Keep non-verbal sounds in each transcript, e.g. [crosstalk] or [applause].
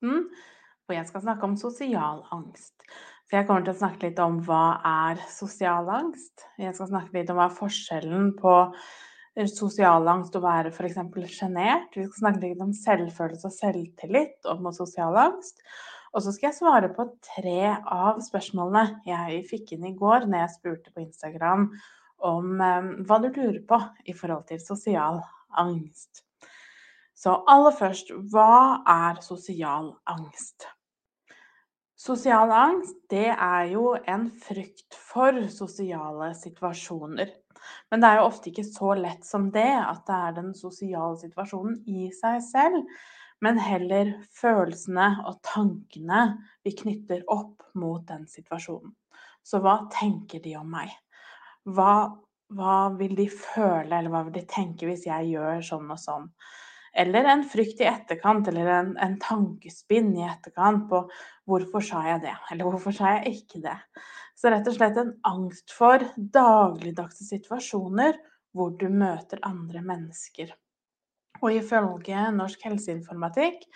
hvor jeg skal snakke om sosial angst. Så jeg kommer til å snakke litt om hva er sosial angst. Jeg skal snakke litt om hva er forskjellen på sosial angst og være f.eks. sjenert. Vi skal snakke litt om selvfølelse og selvtillit og sosial angst. Og så skal jeg svare på tre av spørsmålene jeg fikk inn i går når jeg spurte på Instagram om um, hva du lurer på i forhold til sosial angst. Så aller først, hva er sosial angst? Sosial angst, det er jo en frykt for sosiale situasjoner. Men det er jo ofte ikke så lett som det, at det er den sosiale situasjonen i seg selv men heller følelsene og tankene vi knytter opp mot den situasjonen. Så hva tenker de om meg? Hva, hva vil de føle, eller hva vil de tenke hvis jeg gjør sånn og sånn? Eller en frykt i etterkant, eller en, en tankespinn i etterkant på hvorfor sa jeg det, eller hvorfor sa jeg ikke det. Så rett og slett en angst for dagligdagse situasjoner hvor du møter andre mennesker. Og ifølge Norsk helseinformatikk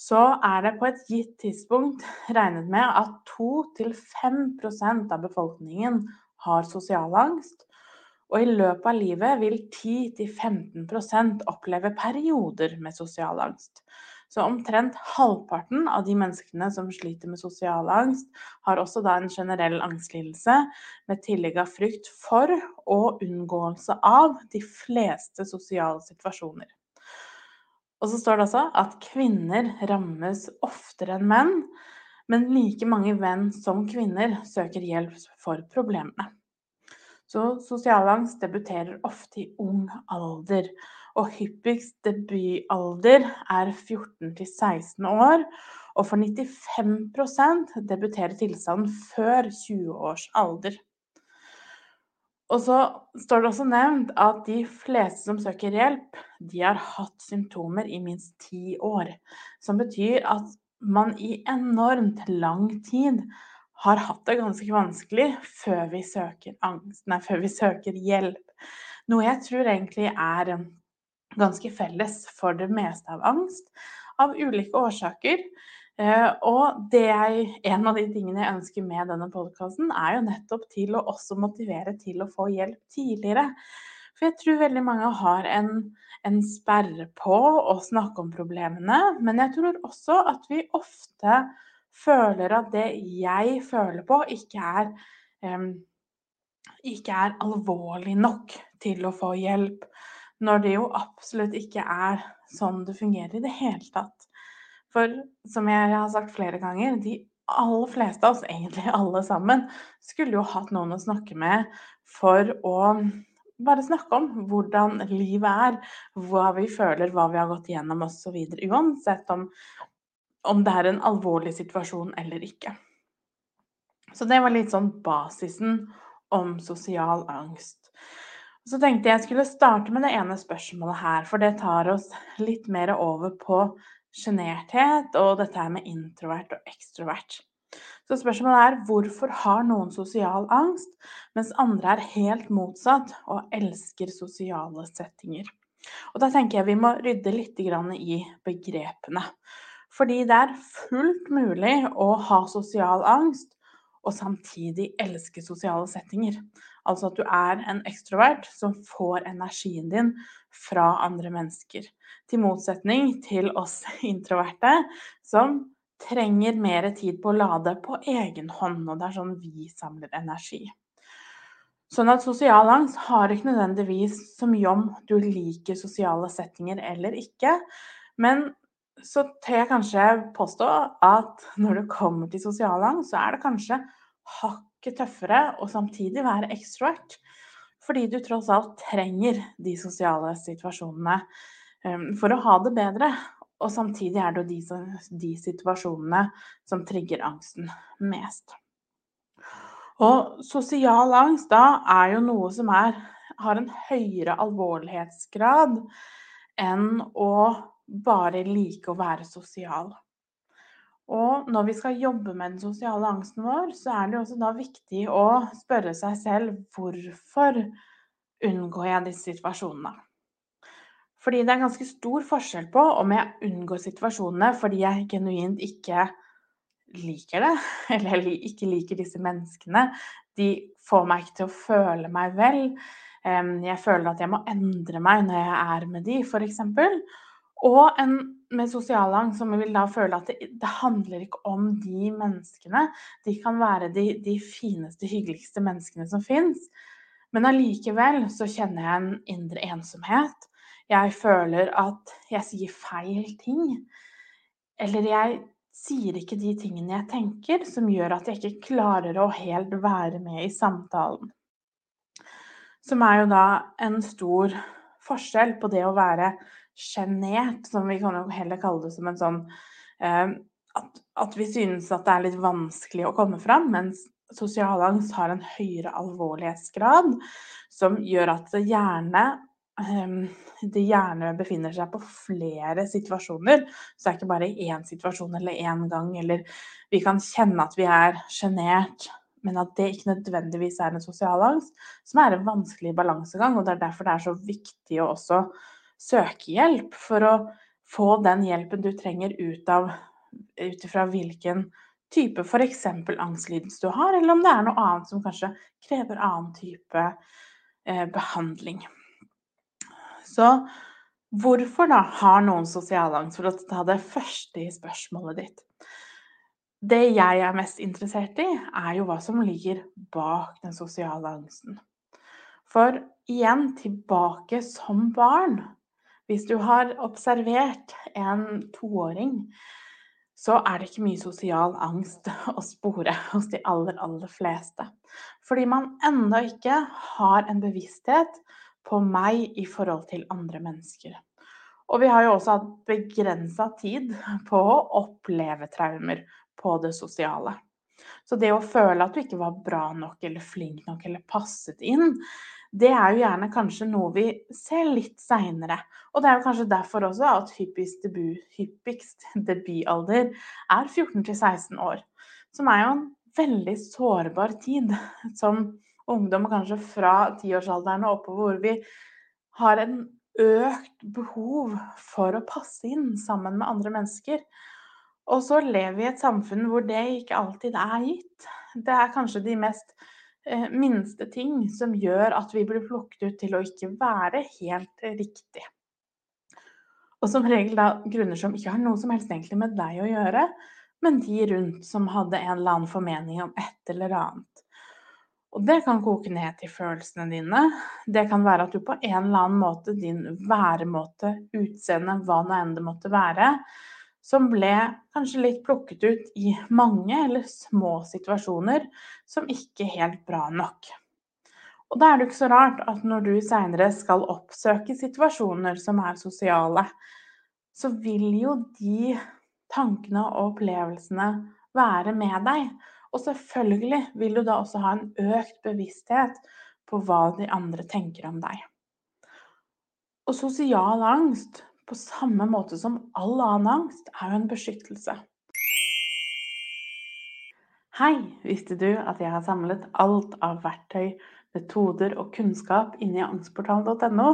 så er det på et gitt tidspunkt regnet med at 2-5% av befolkningen har sosial angst. Og i løpet av livet vil 10-15% oppleve perioder med sosial angst. Så omtrent halvparten av de menneskene som sliter med sosial angst, har også da en generell angstlidelse med tillegg av frykt for og unngåelse av de fleste sosiale situasjoner. Og så står det også at kvinner rammes oftere enn menn, men like mange menn som kvinner søker hjelp for problemene. Så sosial angst debuterer ofte i ung alder, og hyppigst debutalder er 14 16 år. Og for 95% debuterer tilstanden før 20 års alder. Og så står det også nevnt at de fleste som søker hjelp, de har hatt symptomer i minst ti år. Som betyr at man i enormt lang tid har hatt det ganske vanskelig før vi søker, angst, nei, før vi søker hjelp. Noe jeg tror egentlig er ganske felles for det meste av angst, av ulike årsaker. Eh, og jeg, en av de tingene jeg ønsker med denne podkasten, er jo nettopp til å også motivere til å få hjelp tidligere. For jeg tror veldig mange har en, en sperre på å snakke om problemene. Men jeg tror også at vi ofte føler at det jeg føler på, ikke er, um, ikke er alvorlig nok til å få hjelp. Når det jo absolutt ikke er sånn det fungerer i det hele tatt. For som jeg har sagt flere ganger, de aller fleste av oss, egentlig alle sammen, skulle jo hatt noen å snakke med for å bare snakke om hvordan livet er, hva vi føler, hva vi har gått igjennom osv. Uansett om, om det er en alvorlig situasjon eller ikke. Så det var litt sånn basisen om sosial angst. Så tenkte jeg jeg skulle starte med det ene spørsmålet her, for det tar oss litt mer over på sjenerthet og dette her med introvert og ekstrovert. Så spørsmålet er hvorfor har noen sosial angst, mens andre er helt motsatt og elsker sosiale settinger? Og da tenker jeg vi må rydde litt i begrepene. Fordi det er fullt mulig å ha sosial angst og samtidig elske sosiale settinger. Altså at du er en ekstrovert som får energien din fra andre mennesker. Til motsetning til oss [laughs] introverte som trenger mer tid på å lade på egen hånd. Og det er sånn vi samler energi. Sånn at sosial angst har ikke nødvendigvis så mye om du liker sosiale settinger eller ikke. Men så tør jeg kanskje påstå at når det kommer til sosialangst, så er det kanskje hakket tøffere og samtidig være ekstrovert. Fordi du tross alt trenger de sosiale situasjonene um, for å ha det bedre. og samtidig er det jo de, de situasjonene som trigger angsten mest. Og sosial angst da er jo noe som er, har en høyere alvorlighetsgrad enn å bare like å være sosial. Og når vi skal jobbe med den sosiale angsten vår, så er det også da viktig å spørre seg selv hvorfor unngår jeg disse situasjonene? Fordi det er ganske stor forskjell på om jeg unngår situasjonene fordi jeg genuint ikke liker det, [laughs] eller ikke liker disse menneskene. De får meg ikke til å føle meg vel. Jeg føler at jeg må endre meg når jeg er med de, f.eks. Og en med sosial angst som vil da føle at det, det, handler ikke om de menneskene. De kan være de, de fineste, hyggeligste menneskene som fins. Men allikevel så kjenner jeg en indre ensomhet. Jeg føler at jeg sier feil ting. Eller jeg sier ikke de tingene jeg tenker, som gjør at jeg ikke klarer å helt være med i samtalen. Som er jo da en stor forskjell på det å være sjenert, som vi kan jo heller kalle det som en sånn eh, at, at, vi synes at det er litt vanskelig å komme fram, mens sosial angst har en høyere alvorlighetsgrad, som gjør at det gjerne eh, det gjerne befinner seg på flere situasjoner. Så det er ikke bare i én situasjon eller én gang. Eller vi kan kjenne at vi er sjenert, men at det ikke nødvendigvis er en sosial angst, som er en vanskelig balansegang. Og det er derfor det er så viktig å også søke hjelp for å få den hjelpen du trenger ut av ifra hvilken type f.eks. angstlidelse du har, eller om det er noe annet som kanskje krever annen type eh, behandling. Så hvorfor da har noen sosialangst? For å ta det første i spørsmålet ditt. Det jeg er mest interessert i, er jo hva som ligger bak den sosiale angsten. For igjen tilbake som barn hvis du har observert en toåring, så er det ikke mye sosial angst å spore hos de aller, aller fleste. Fordi man ennå ikke har en bevissthet på meg i forhold til andre mennesker. Og vi har jo også hatt begrensa tid på å oppleve traumer på det sosiale. Så det å føle at du ikke var bra nok eller flink nok eller passet inn, det er jo gjerne kanskje noe vi ser litt seinere. Og det er jo kanskje derfor også at hyppigst, debut, hyppigst [laughs] debutalder er 14-16 år. Som er jo en veldig sårbar tid [laughs] som ungdom, kanskje fra tiårsalderen og oppover, hvor vi har en økt behov for å passe inn sammen med andre mennesker. Og så lever vi i et samfunn hvor det ikke alltid er gitt. Det er kanskje de mest minste ting som gjør at vi blir plukket ut til å ikke være helt riktig. Og som regel da grunner som ikke har noe som helst egentlig med deg å gjøre, men de rundt som hadde en eller annen formening om et eller annet. Og det kan koke ned til følelsene dine. Det kan være at du på en eller annen måte, din væremåte, utseende, hva nå enn det måtte være, som ble kanskje litt plukket ut i mange eller små situasjoner som ikke helt bra nok. Og da er det ikke så rart at når du seinere skal oppsøke situasjoner som er sosiale, så vil jo de tankene og opplevelsene være med deg. Og selvfølgelig vil du da også ha en økt bevissthet på hva de andre tenker om deg. Og sosial angst på samme måte som all annen angst, er jo en beskyttelse. Hei! Visste du at jeg har samlet alt av verktøy, metoder og kunnskap inni angstportalen.no,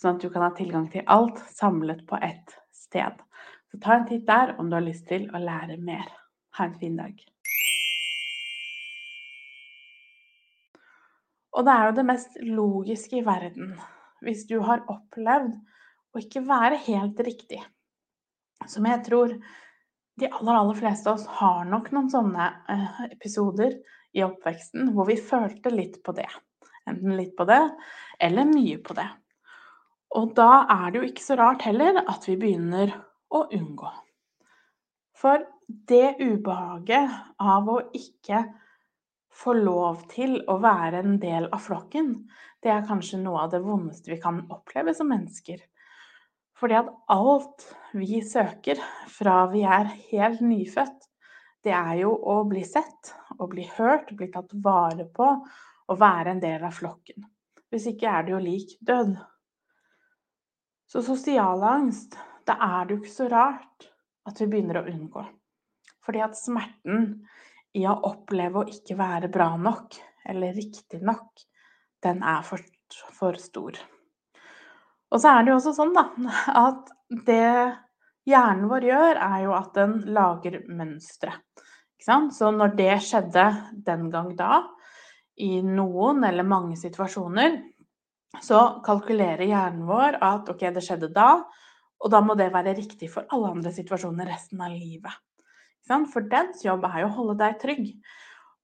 sånn at du kan ha tilgang til alt samlet på ett sted. Så ta en titt der om du har lyst til å lære mer. Ha en fin dag. Og det er jo det mest logiske i verden. Hvis du har opplevd og ikke være helt riktig. Som jeg tror de aller, aller fleste av oss har nok noen sånne eh, episoder i oppveksten hvor vi følte litt på det. Enten litt på det, eller mye på det. Og da er det jo ikke så rart heller at vi begynner å unngå. For det ubehaget av å ikke få lov til å være en del av flokken, det er kanskje noe av det vondeste vi kan oppleve som mennesker. Fordi at alt vi søker fra vi er helt nyfødt, det er jo å bli sett, å bli hørt, bli tatt vare på og være en del av flokken. Hvis ikke er det jo lik død. Så sosial angst, da er det jo ikke så rart at vi begynner å unngå. Fordi at smerten i å oppleve å ikke være bra nok, eller riktig nok, den er for, for stor. Og så er det jo også sånn da, at det hjernen vår gjør, er jo at den lager mønstre. Så når det skjedde den gang da, i noen eller mange situasjoner, så kalkulerer hjernen vår at OK, det skjedde da, og da må det være riktig for alle andre situasjoner resten av livet. For dens jobb er jo å holde deg trygg.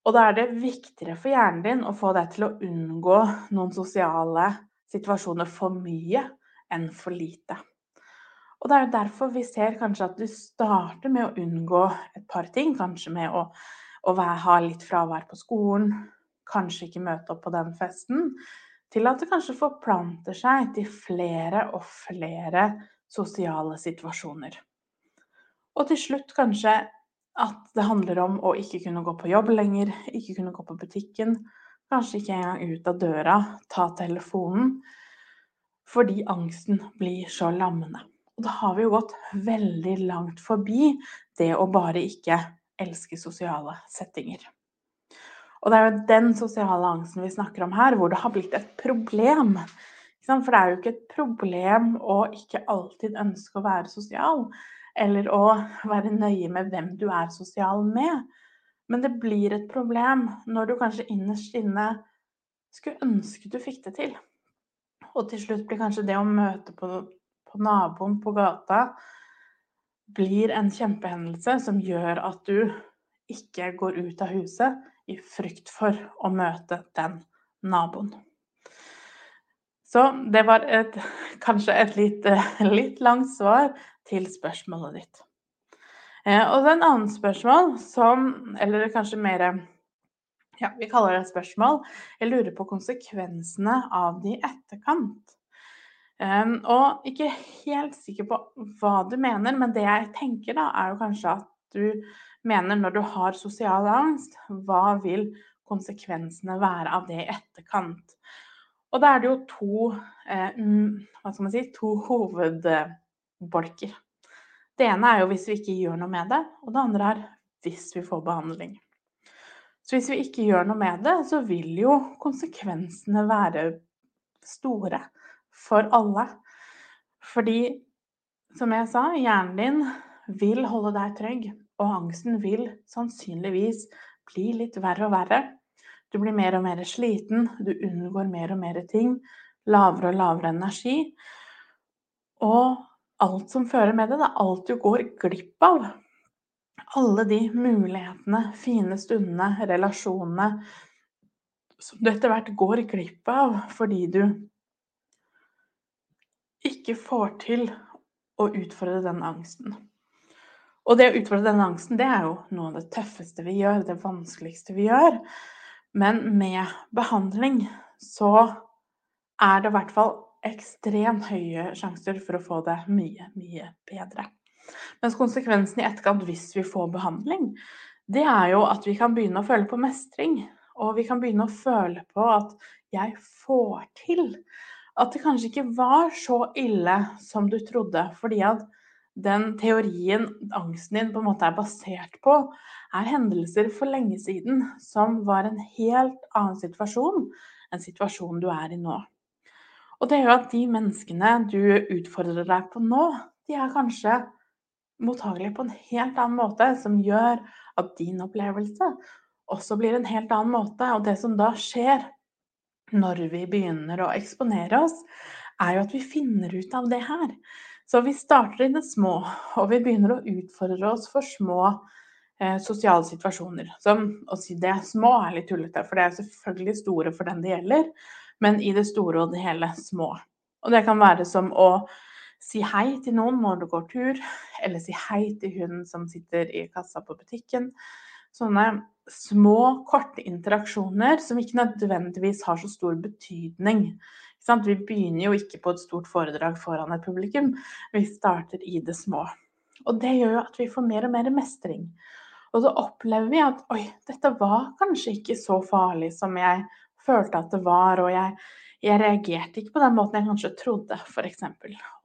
Og da er det viktigere for hjernen din å få deg til å unngå noen sosiale situasjoner for mye enn for lite. Og det er jo derfor vi ser kanskje at du starter med å unngå et par ting. Kanskje med å, å ha litt fravær på skolen, kanskje ikke møte opp på den festen. Til at det kanskje forplanter seg til flere og flere sosiale situasjoner. Og til slutt kanskje at det handler om å ikke kunne gå på jobb lenger, ikke kunne gå på butikken, kanskje ikke engang ut av døra, ta telefonen, fordi angsten blir så lammende. Og da har vi jo gått veldig langt forbi det å bare ikke elske sosiale settinger. Og det er jo den sosiale angsten vi snakker om her, hvor det har blitt et problem. For det er jo ikke et problem å ikke alltid ønske å være sosial eller å være nøye med hvem du er sosial med. Men det blir et problem når du kanskje innerst inne skulle ønske du fikk det til. Og til slutt blir kanskje det å møte på, på naboen på gata blir en kjempehendelse som gjør at du ikke går ut av huset i frykt for å møte den naboen. Så det var et, kanskje et litt, [laughs] litt langt svar til spørsmålet ditt. Eh, og så en annen spørsmål som Eller kanskje mer Ja, vi kaller det et spørsmål. Jeg lurer på konsekvensene av det i etterkant. Um, og ikke helt sikker på hva du mener, men det jeg tenker da, er jo kanskje at du mener når du har sosial angst, hva vil konsekvensene være av det i etterkant? Og da er det jo to, eh, hva skal man si, to hovedbolker. Det ene er jo hvis vi ikke gjør noe med det, og det andre er hvis vi får behandling. Så hvis vi ikke gjør noe med det, så vil jo konsekvensene være store for alle. Fordi, som jeg sa, hjernen din vil holde deg trygg, og angsten vil sannsynligvis bli litt verre og verre. Du blir mer og mer sliten, du unngår mer og mer ting, lavere og lavere energi. Og alt som fører med det. Det er alt du går glipp av. Alle de mulighetene, fine stundene, relasjonene som du etter hvert går glipp av fordi du ikke får til å utfordre den angsten. Og det å utfordre den angsten, det er jo noe av det tøffeste vi gjør, det vanskeligste vi gjør. Men med behandling så er det i hvert fall ekstremt høye sjanser for å få det mye, mye bedre. Mens konsekvensen i etterkant hvis vi får behandling, det er jo at vi kan begynne å føle på mestring. Og vi kan begynne å føle på at jeg får til. At det kanskje ikke var så ille som du trodde. Fordi at den teorien angsten din på en måte er basert på, er hendelser for lenge siden som var en helt annen situasjon enn situasjonen du er i nå. Og det gjør at de menneskene du utfordrer deg på nå, de er kanskje mottagelige på en helt annen måte, som gjør at din opplevelse også blir en helt annen måte. Og det som da skjer når vi begynner å eksponere oss, er jo at vi finner ut av det her. Så vi starter i det små, og vi begynner å utfordre oss for små eh, sosiale situasjoner. Som å si det små er litt tullete, for det er selvfølgelig store for den det gjelder men i det store og det hele små. Og det kan være som å si hei til noen når du går tur, eller si hei til hunden som sitter i kassa på butikken. Sånne små, korte interaksjoner som ikke nødvendigvis har så stor betydning Vi begynner jo ikke på et stort foredrag foran et publikum, vi starter i det små. Og det gjør jo at vi får mer og mer mestring. Og så opplever vi at oi, dette var kanskje ikke så farlig som jeg følte at det var, og jeg, jeg reagerte ikke på den måten jeg kanskje trodde, f.eks.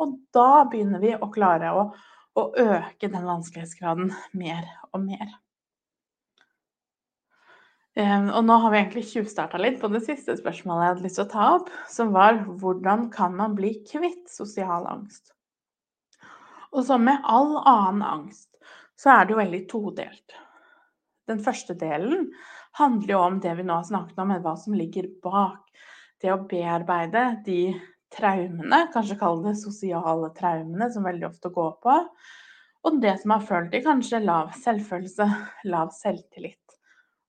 Og da begynner vi å klare å, å øke den vanskelighetsgraden mer og mer. Og nå har vi egentlig tjuvstarta litt på det siste spørsmålet jeg hadde lyst til å ta opp, som var hvordan kan man bli kvitt sosial angst? Og som med all annen angst, så er det jo veldig todelt. Den første delen handler jo om det vi nå har snakket om, hva som ligger bak. Det å bearbeide de traumene, kanskje kalle det sosiale traumene, som veldig ofte går på. Og det som har følt i kanskje lav selvfølelse, lav selvtillit.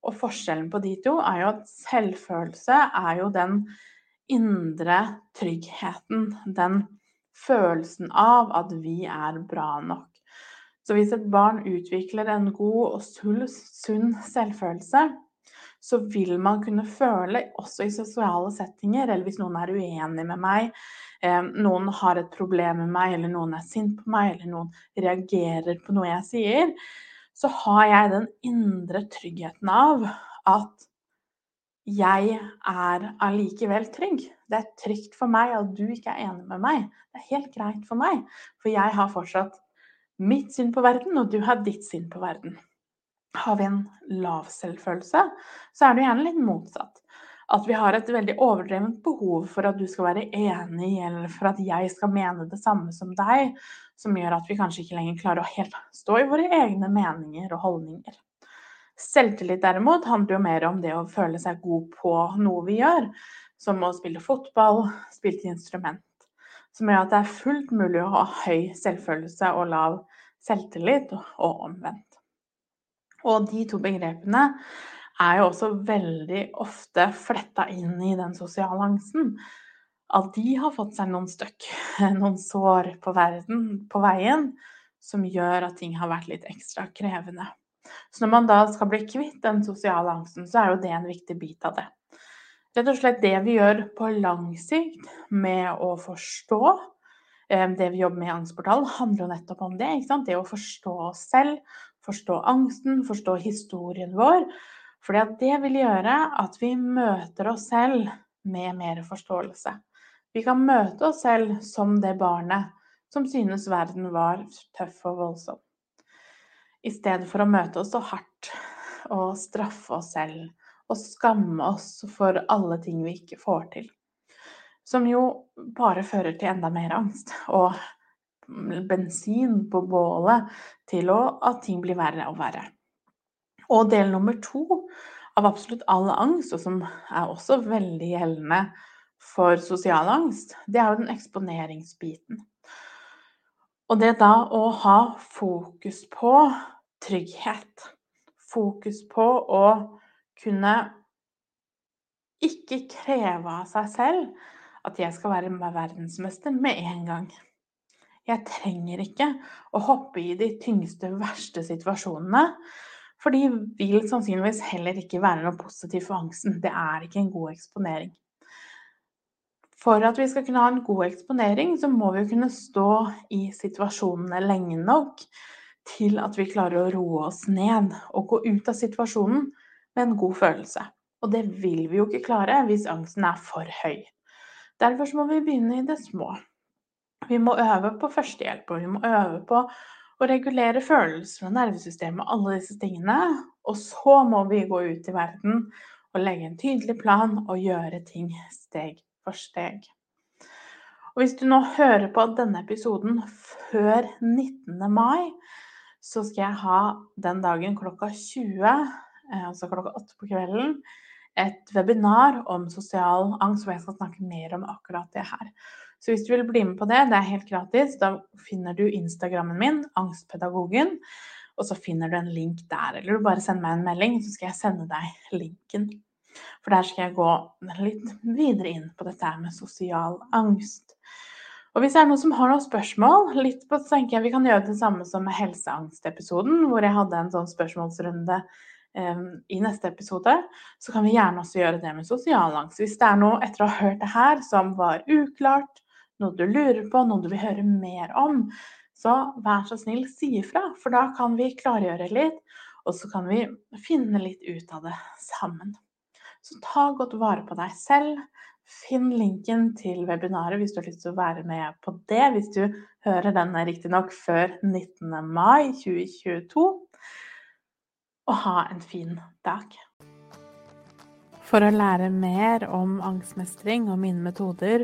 Og forskjellen på de to er jo at selvfølelse er jo den indre tryggheten. Den følelsen av at vi er bra nok. Så hvis et barn utvikler en god og sunn selvfølelse, så vil man kunne føle, også i sosiale settinger, eller hvis noen er uenig med meg, eh, noen har et problem med meg, eller noen er sint på meg, eller noen reagerer på noe jeg sier, så har jeg den indre tryggheten av at jeg er allikevel trygg. Det er trygt for meg at du ikke er enig med meg. Det er helt greit for meg, for jeg har fortsatt mitt syn på verden, og du har ditt syn på verden. Har vi en lav selvfølelse, så er det gjerne litt motsatt. At vi har et veldig overdrevent behov for at du skal være enig, eller for at jeg skal mene det samme som deg, som gjør at vi kanskje ikke lenger klarer å helt stå i våre egne meninger og holdninger. Selvtillit derimot handler jo mer om det å føle seg god på noe vi gjør, som å spille fotball, spille et instrument. Som gjør at det er fullt mulig å ha høy selvfølelse og lav selvtillit, og omvendt. Og de to begrepene er jo også veldig ofte fletta inn i den sosiale angsten. At de har fått seg noen støkk, [laughs] noen sår på, verden, på veien, som gjør at ting har vært litt ekstra krevende. Så når man da skal bli kvitt den sosiale angsten, så er jo det en viktig bit av det. Rett og slett det vi gjør på lang sikt med å forstå eh, det vi jobber med i Angstportalen, handler jo nettopp om det. Det å forstå oss selv, forstå angsten, forstå historien vår. For det vil gjøre at vi møter oss selv med mer forståelse. Vi kan møte oss selv som det barnet som synes verden var tøff og voldsom. I stedet for å møte oss så hardt og straffe oss selv og skamme oss for alle ting vi ikke får til. Som jo bare fører til enda mer angst og bensin på bålet til at ting blir verre og verre. Og del nummer to av absolutt all angst, og som er også veldig gjeldende for sosial angst, det er jo den eksponeringsbiten. Og det da å ha fokus på trygghet. Fokus på å kunne ikke kreve av seg selv at jeg skal være verdensmester med en gang. Jeg trenger ikke å hoppe i de tyngste, verste situasjonene. For de vil sannsynligvis heller ikke være noe positivt for angsten. Det er ikke en god eksponering. For at vi skal kunne ha en god eksponering, så må vi kunne stå i situasjonene lenge nok til at vi klarer å roe oss ned og gå ut av situasjonen med en god følelse. Og det vil vi jo ikke klare hvis angsten er for høy. Derfor må vi begynne i det små. Vi må øve på førstehjelp, og vi må øve på å regulere følelser og nervesystemet, og alle disse tingene. Og så må vi gå ut i verden og legge en tydelig plan og gjøre ting steg for steg. Og hvis du nå hører på denne episoden før 19. mai, så skal jeg ha den dagen klokka 20, eh, altså klokka 8 på kvelden, et webinar om sosial angst, hvor jeg skal snakke mer om akkurat det her. Så hvis du vil bli med på det, det er helt gratis, da finner du Instagrammen min, Angstpedagogen, og så finner du en link der. Eller du bare sender meg en melding, så skal jeg sende deg linken. For der skal jeg gå litt videre inn på dette med sosial angst. Og hvis det er noen som har noen spørsmål, litt på, så tenker jeg vi kan gjøre det samme som med helseangstepisoden, hvor jeg hadde en sånn spørsmålsrunde i neste episode, så kan vi gjerne også gjøre det med sosial angst. Hvis det er noe etter å ha hørt det her som var uklart, noe du lurer på, noe du vil høre mer om, så vær så snill, si ifra, for da kan vi klargjøre litt, og så kan vi finne litt ut av det sammen. Så ta godt vare på deg selv. Finn linken til webinaret hvis du har lyst til å være med på det, hvis du hører denne riktignok før 19. mai 2022. Og ha en fin dag. For å lære mer om angstmestring og mine metoder,